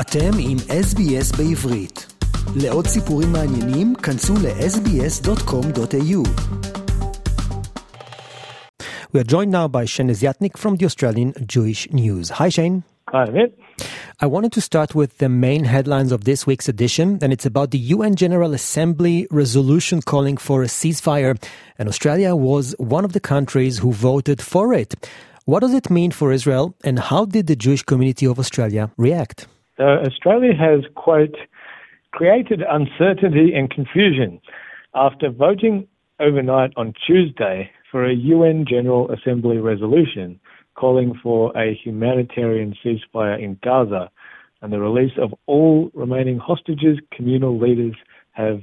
אתם עם SBS בעברית. לעוד סיפורים מעניינים, כנסו ל-sbs.com.au. We are joined now by Shane Desiatnik from the Australian Jewish News. Hi, Shane. Hi, Amit. I wanted to start with the main headlines of this week's edition, and it's about the UN General Assembly resolution calling for a ceasefire, and Australia was one of the countries who voted for it. What does it mean for Israel, and how did the Jewish community of Australia react? Uh, Australia has, quote, created uncertainty and confusion after voting overnight on Tuesday for a UN General Assembly resolution calling for a humanitarian ceasefire in Gaza and the release of all remaining hostages, communal leaders have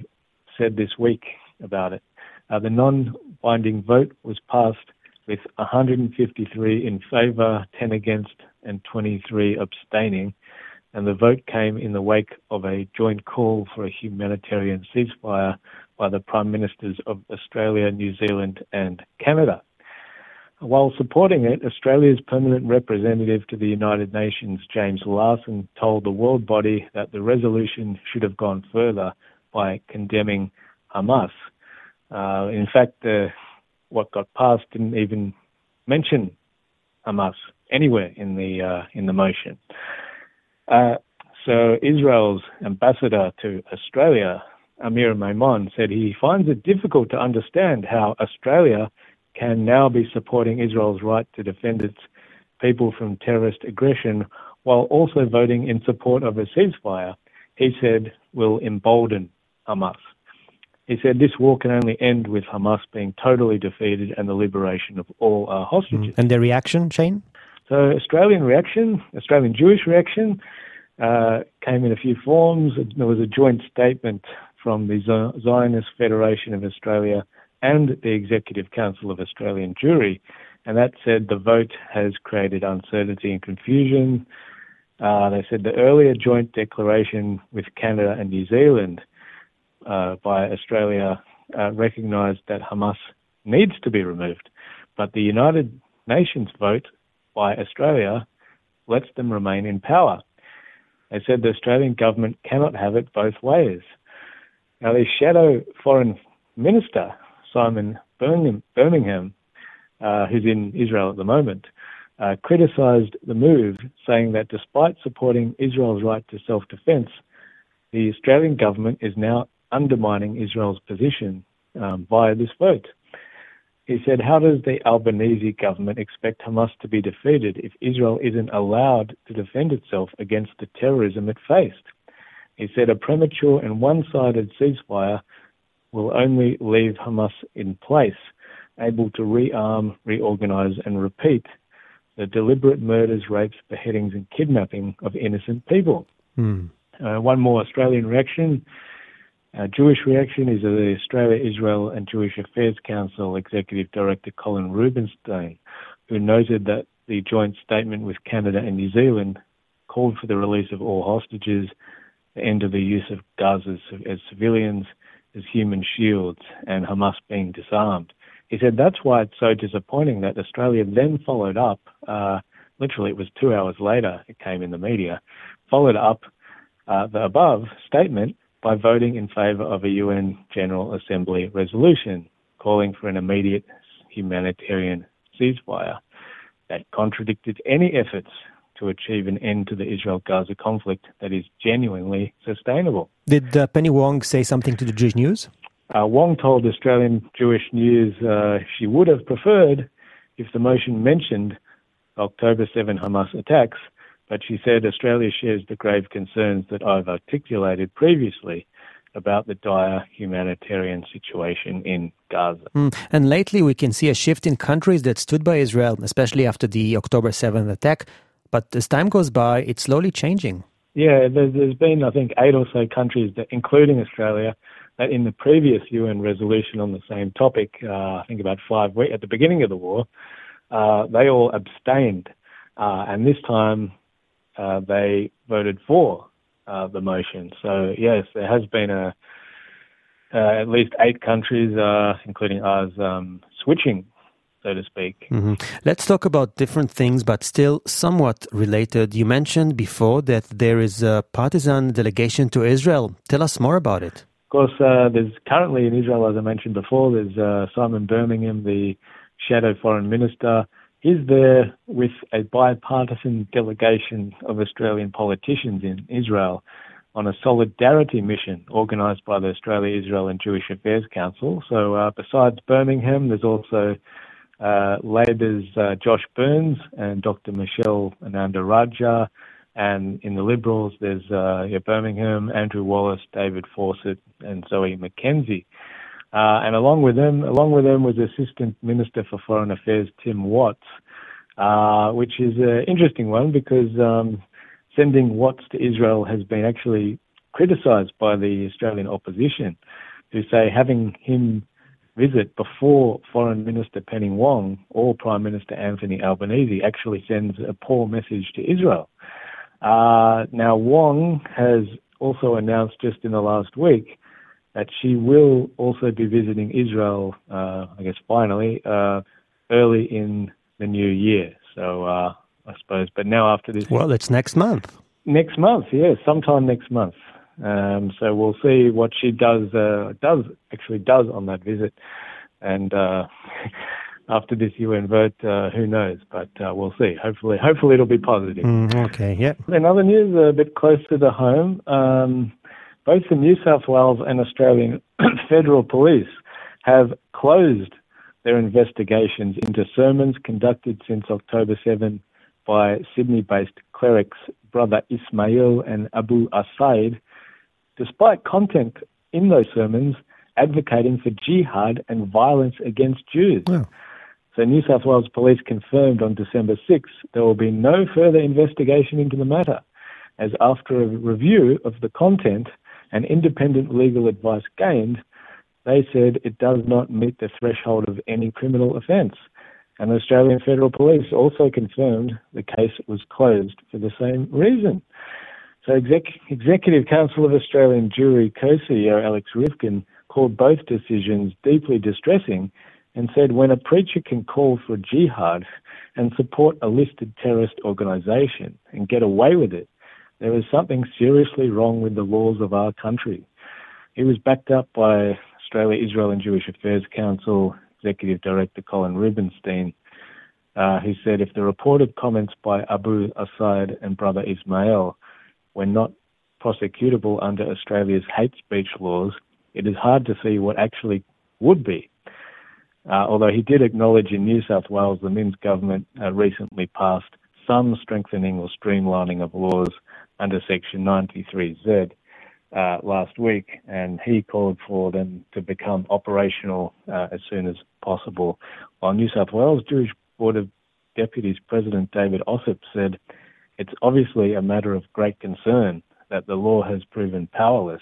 said this week about it. Uh, the non binding vote was passed with 153 in favour, 10 against, and 23 abstaining and the vote came in the wake of a joint call for a humanitarian ceasefire by the Prime Ministers of Australia, New Zealand, and Canada. While supporting it, Australia's permanent representative to the United Nations, James Larsen, told the world body that the resolution should have gone further by condemning Hamas. Uh, in fact, uh, what got passed didn't even mention Hamas anywhere in the uh, in the motion. Uh, so Israel's ambassador to Australia, Amir Maimon, said he finds it difficult to understand how Australia can now be supporting Israel's right to defend its people from terrorist aggression while also voting in support of a ceasefire, he said will embolden Hamas. He said this war can only end with Hamas being totally defeated and the liberation of all our hostages. And the reaction, Shane? So Australian reaction, Australian Jewish reaction, uh, came in a few forms. There was a joint statement from the Zionist Federation of Australia and the Executive Council of Australian Jewry, and that said the vote has created uncertainty and confusion. Uh, they said the earlier joint declaration with Canada and New Zealand uh, by Australia uh, recognised that Hamas needs to be removed, but the United Nations vote by Australia lets them remain in power. They said the Australian government cannot have it both ways. Now, the shadow foreign minister, Simon Birmingham, uh, who's in Israel at the moment, uh, criticised the move, saying that despite supporting Israel's right to self defence, the Australian government is now undermining Israel's position um, via this vote. He said, How does the Albanese government expect Hamas to be defeated if Israel isn't allowed to defend itself against the terrorism it faced? He said, A premature and one sided ceasefire will only leave Hamas in place, able to rearm, reorganize, and repeat the deliberate murders, rapes, beheadings, and kidnapping of innocent people. Hmm. Uh, one more Australian reaction. Our Jewish reaction is the Australia, Israel and Jewish Affairs Council Executive Director Colin Rubenstein, who noted that the joint statement with Canada and New Zealand called for the release of all hostages, the end of the use of Gaza as civilians, as human shields, and Hamas being disarmed. He said that's why it's so disappointing that Australia then followed up, uh, literally it was two hours later, it came in the media, followed up uh, the above statement by voting in favour of a UN General Assembly resolution calling for an immediate humanitarian ceasefire that contradicted any efforts to achieve an end to the Israel Gaza conflict that is genuinely sustainable. Did uh, Penny Wong say something to the Jewish News? Uh, Wong told Australian Jewish News uh, she would have preferred if the motion mentioned October 7 Hamas attacks but she said Australia shares the grave concerns that I've articulated previously about the dire humanitarian situation in Gaza. Mm. And lately, we can see a shift in countries that stood by Israel, especially after the October 7th attack. But as time goes by, it's slowly changing. Yeah, there's been, I think, eight or so countries, that, including Australia, that in the previous UN resolution on the same topic, uh, I think about five weeks at the beginning of the war, uh, they all abstained. Uh, and this time, uh, they voted for uh, the motion. So yes, there has been a uh, at least eight countries, uh, including ours, um, switching so to speak. Mm-hmm. Let's talk about different things, but still somewhat related. You mentioned before that there is a partisan delegation to Israel. Tell us more about it. Of course, uh, there's currently in Israel, as I mentioned before, there's uh, Simon Birmingham, the shadow foreign minister. He's there with a bipartisan delegation of Australian politicians in Israel on a solidarity mission organised by the Australia, Israel and Jewish Affairs Council. So uh, besides Birmingham, there's also uh, Labor's uh, Josh Burns and Dr. Michelle Ananda-Rajah. And in the Liberals, there's uh, yeah, Birmingham, Andrew Wallace, David Fawcett, and Zoe McKenzie. Uh, and along with them, along with them was Assistant Minister for Foreign Affairs Tim Watts, uh, which is an interesting one because um, sending Watts to Israel has been actually criticised by the Australian opposition, who say having him visit before Foreign Minister Penny Wong or Prime Minister Anthony Albanese actually sends a poor message to Israel. Uh, now, Wong has also announced just in the last week that she will also be visiting Israel, uh, I guess finally, uh, early in the new year. So uh, I suppose. But now after this, well, it's next month. Next month, yes, sometime next month. Um, so we'll see what she does. Uh, does actually does on that visit, and uh, after this UN vote, uh, who knows? But uh, we'll see. Hopefully, hopefully it'll be positive. Mm, okay, yeah. In other news, a bit closer to home, um, both the New South Wales and Australian Federal Police have closed their investigations into sermons conducted since October 7 by Sydney based clerics brother Ismail and Abu Asaid, despite content in those sermons advocating for jihad and violence against Jews. So New South Wales Police confirmed on December 6 there will be no further investigation into the matter, as after a review of the content and independent legal advice gained, they said it does not meet the threshold of any criminal offence. And the Australian Federal Police also confirmed the case was closed for the same reason. So Exec- Executive Council of Australian Jewry co-CEO Alex Ryvchin called both decisions deeply distressing and said when a preacher can call for jihad and support a listed terrorist organisation and get away with it, there is something seriously wrong with the laws of our country. He was backed up by Australia, Israel and Jewish Affairs Council Executive Director Colin Rubenstein, uh, who said if the reported comments by Abu Asaid and brother Ismail were not prosecutable under Australia's hate speech laws, it is hard to see what actually would be. Uh, although he did acknowledge in New South Wales the Minns government uh, recently passed some strengthening or streamlining of laws under Section 93Z uh, last week, and he called for them to become operational uh, as soon as possible. While New South Wales Jewish Board of Deputies President David Ossip said, It's obviously a matter of great concern that the law has proven powerless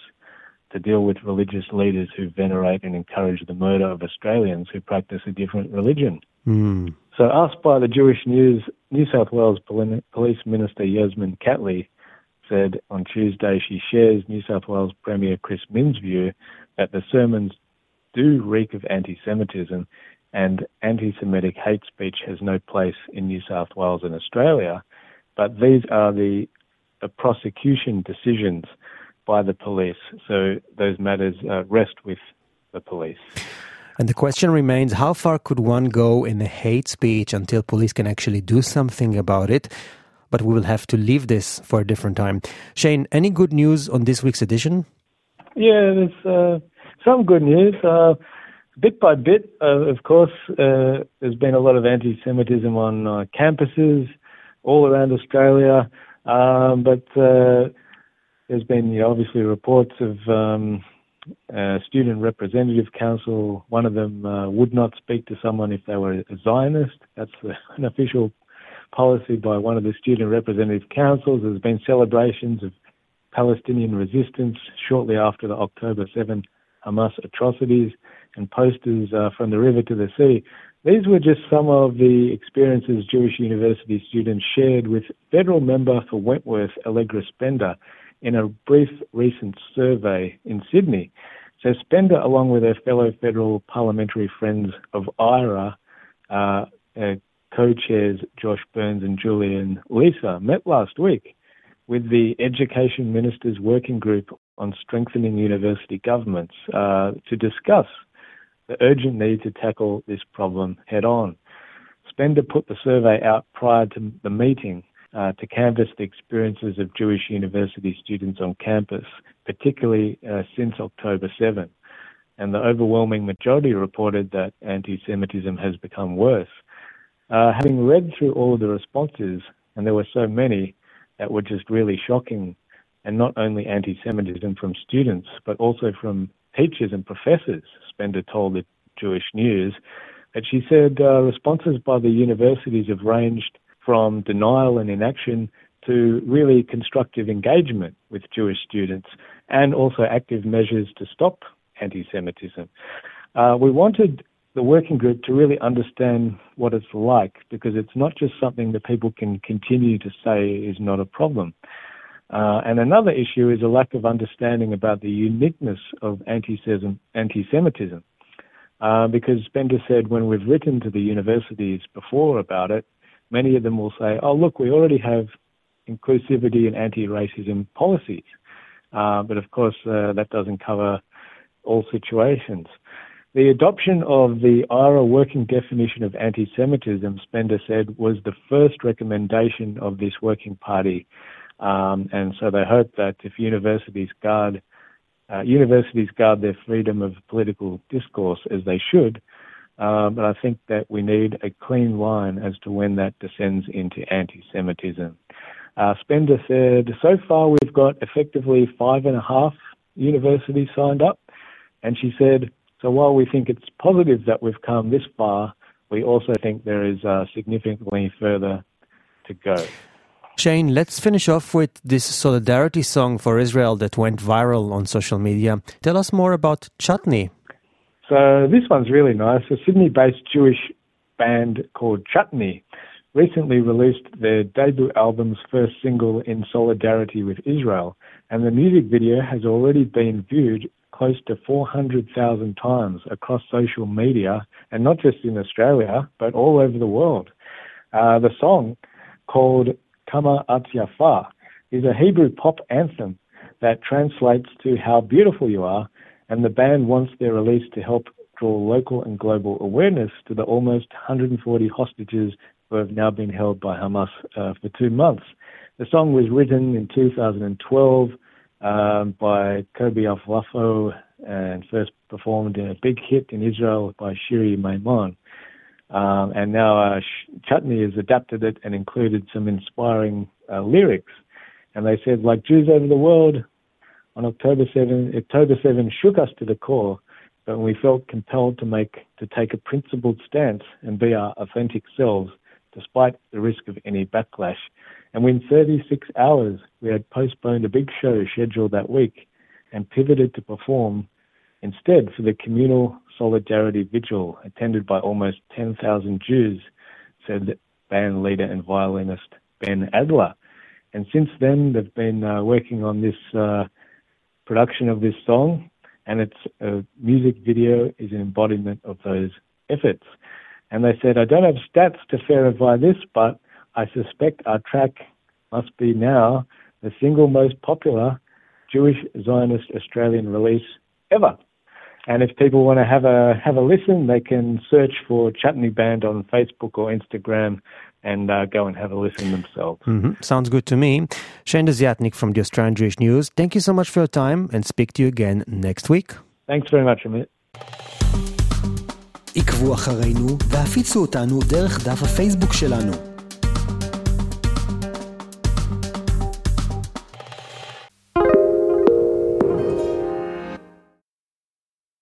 to deal with religious leaders who venerate and encourage the murder of Australians who practice a different religion. Mm. So, asked by the Jewish News, New South Wales Police Minister Yasmin Catley said on Tuesday she shares New South Wales Premier Chris Minns' view that the sermons do reek of anti Semitism and anti Semitic hate speech has no place in New South Wales and Australia, but these are the, the prosecution decisions by the police. So those matters uh, rest with the police. And the question remains how far could one go in the hate speech until police can actually do something about it? But we will have to leave this for a different time. Shane, any good news on this week's edition? Yeah, there's uh, some good news. Uh, bit by bit, uh, of course, uh, there's been a lot of anti Semitism on uh, campuses all around Australia. Um, but uh, there's been you know, obviously reports of um, uh, student representative council. One of them uh, would not speak to someone if they were a Zionist. That's an official policy by one of the student representative councils. There's been celebrations of Palestinian resistance shortly after the October 7 Hamas atrocities and posters uh, from the river to the sea. These were just some of the experiences Jewish university students shared with federal member for Wentworth, Allegra Spender, in a brief recent survey in Sydney. So Spender, along with her fellow federal parliamentary friends of IHRA, uh, uh, co-chairs Josh Burns and Julian Leeser met last week with the Education Ministers Working Group on Strengthening University Governments uh, to discuss the urgent need to tackle this problem head on. Spender put the survey out prior to the meeting uh, to canvass the experiences of Jewish university students on campus, particularly uh, since October 7. And the overwhelming majority reported that anti Semitism has become worse. Uh, having read through all of the responses, and there were so many that were just really shocking, and not only anti Semitism from students, but also from teachers and professors, Spender told the Jewish News, that she said uh, responses by the universities have ranged from denial and inaction to really constructive engagement with Jewish students and also active measures to stop anti Semitism. Uh, we wanted the working group to really understand what it's like because it's not just something that people can continue to say is not a problem. Uh, and another issue is a lack of understanding about the uniqueness of anti-Semitism. Uh, because Spender said when we've written to the universities before about it, many of them will say, oh, look, we already have inclusivity and anti-racism policies. Uh, but of course, uh, that doesn't cover all situations. The adoption of the IHRA working definition of anti-Semitism, Spender said, was the first recommendation of this working party. Um, and so they hope that if universities guard uh, universities guard their freedom of political discourse as they should, uh, but I think that we need a clean line as to when that descends into anti-Semitism. Uh, Spender said, so far we've got effectively five and a half universities signed up. And she said, so while we think it's positive that we've come this far, we also think there is uh, significantly further to go. Shane, let's finish off with this solidarity song for Israel that went viral on social media. Tell us more about Chutney. So this one's really nice. A Sydney-based Jewish band called Chutney recently released their debut album's first single in solidarity with Israel, and the music video has already been viewed close to 400,000 times across social media, and not just in Australia, but all over the world. Uh, the song, called Kama At Yafa, is a Hebrew pop anthem that translates to How Beautiful You Are and the band wants their release to help draw local and global awareness to the almost 140 hostages who have now been held by Hamas uh, for two months. The song was written in 2012 um, by Kobi Aflalo and first performed in a big hit in Israel by Shiri Maimon. Um, and now uh, Chutney has adapted it and included some inspiring uh, lyrics. And they said, like Jews over the world, on October 7, October 7 shook us to the core, but we felt compelled to make to take a principled stance and be our authentic selves, despite the risk of any backlash. And within 36 hours, we had postponed a big show scheduled that week and pivoted to perform instead for the communal solidarity vigil attended by almost 10,000 Jews, said band leader and violinist Ben Adler. And since then, they've been uh, working on this uh, production of this song, and its uh, music video is an embodiment of those efforts. And they said, I don't have stats to verify this, but I suspect our track must be now the single most popular Jewish Zionist Australian release ever. And if people want to have a have a listen, they can search for Chutney Band on Facebook or Instagram and uh, go and have a listen themselves. Mm-hmm. Sounds good to me. Shane Desiatnik from the Australian Jewish News. Thank you so much for your time, and speak to you again next week. Thanks very much, Amit. עקבו אחרינו והפיצו אותנו דרך דף הפייסבוק שלנו.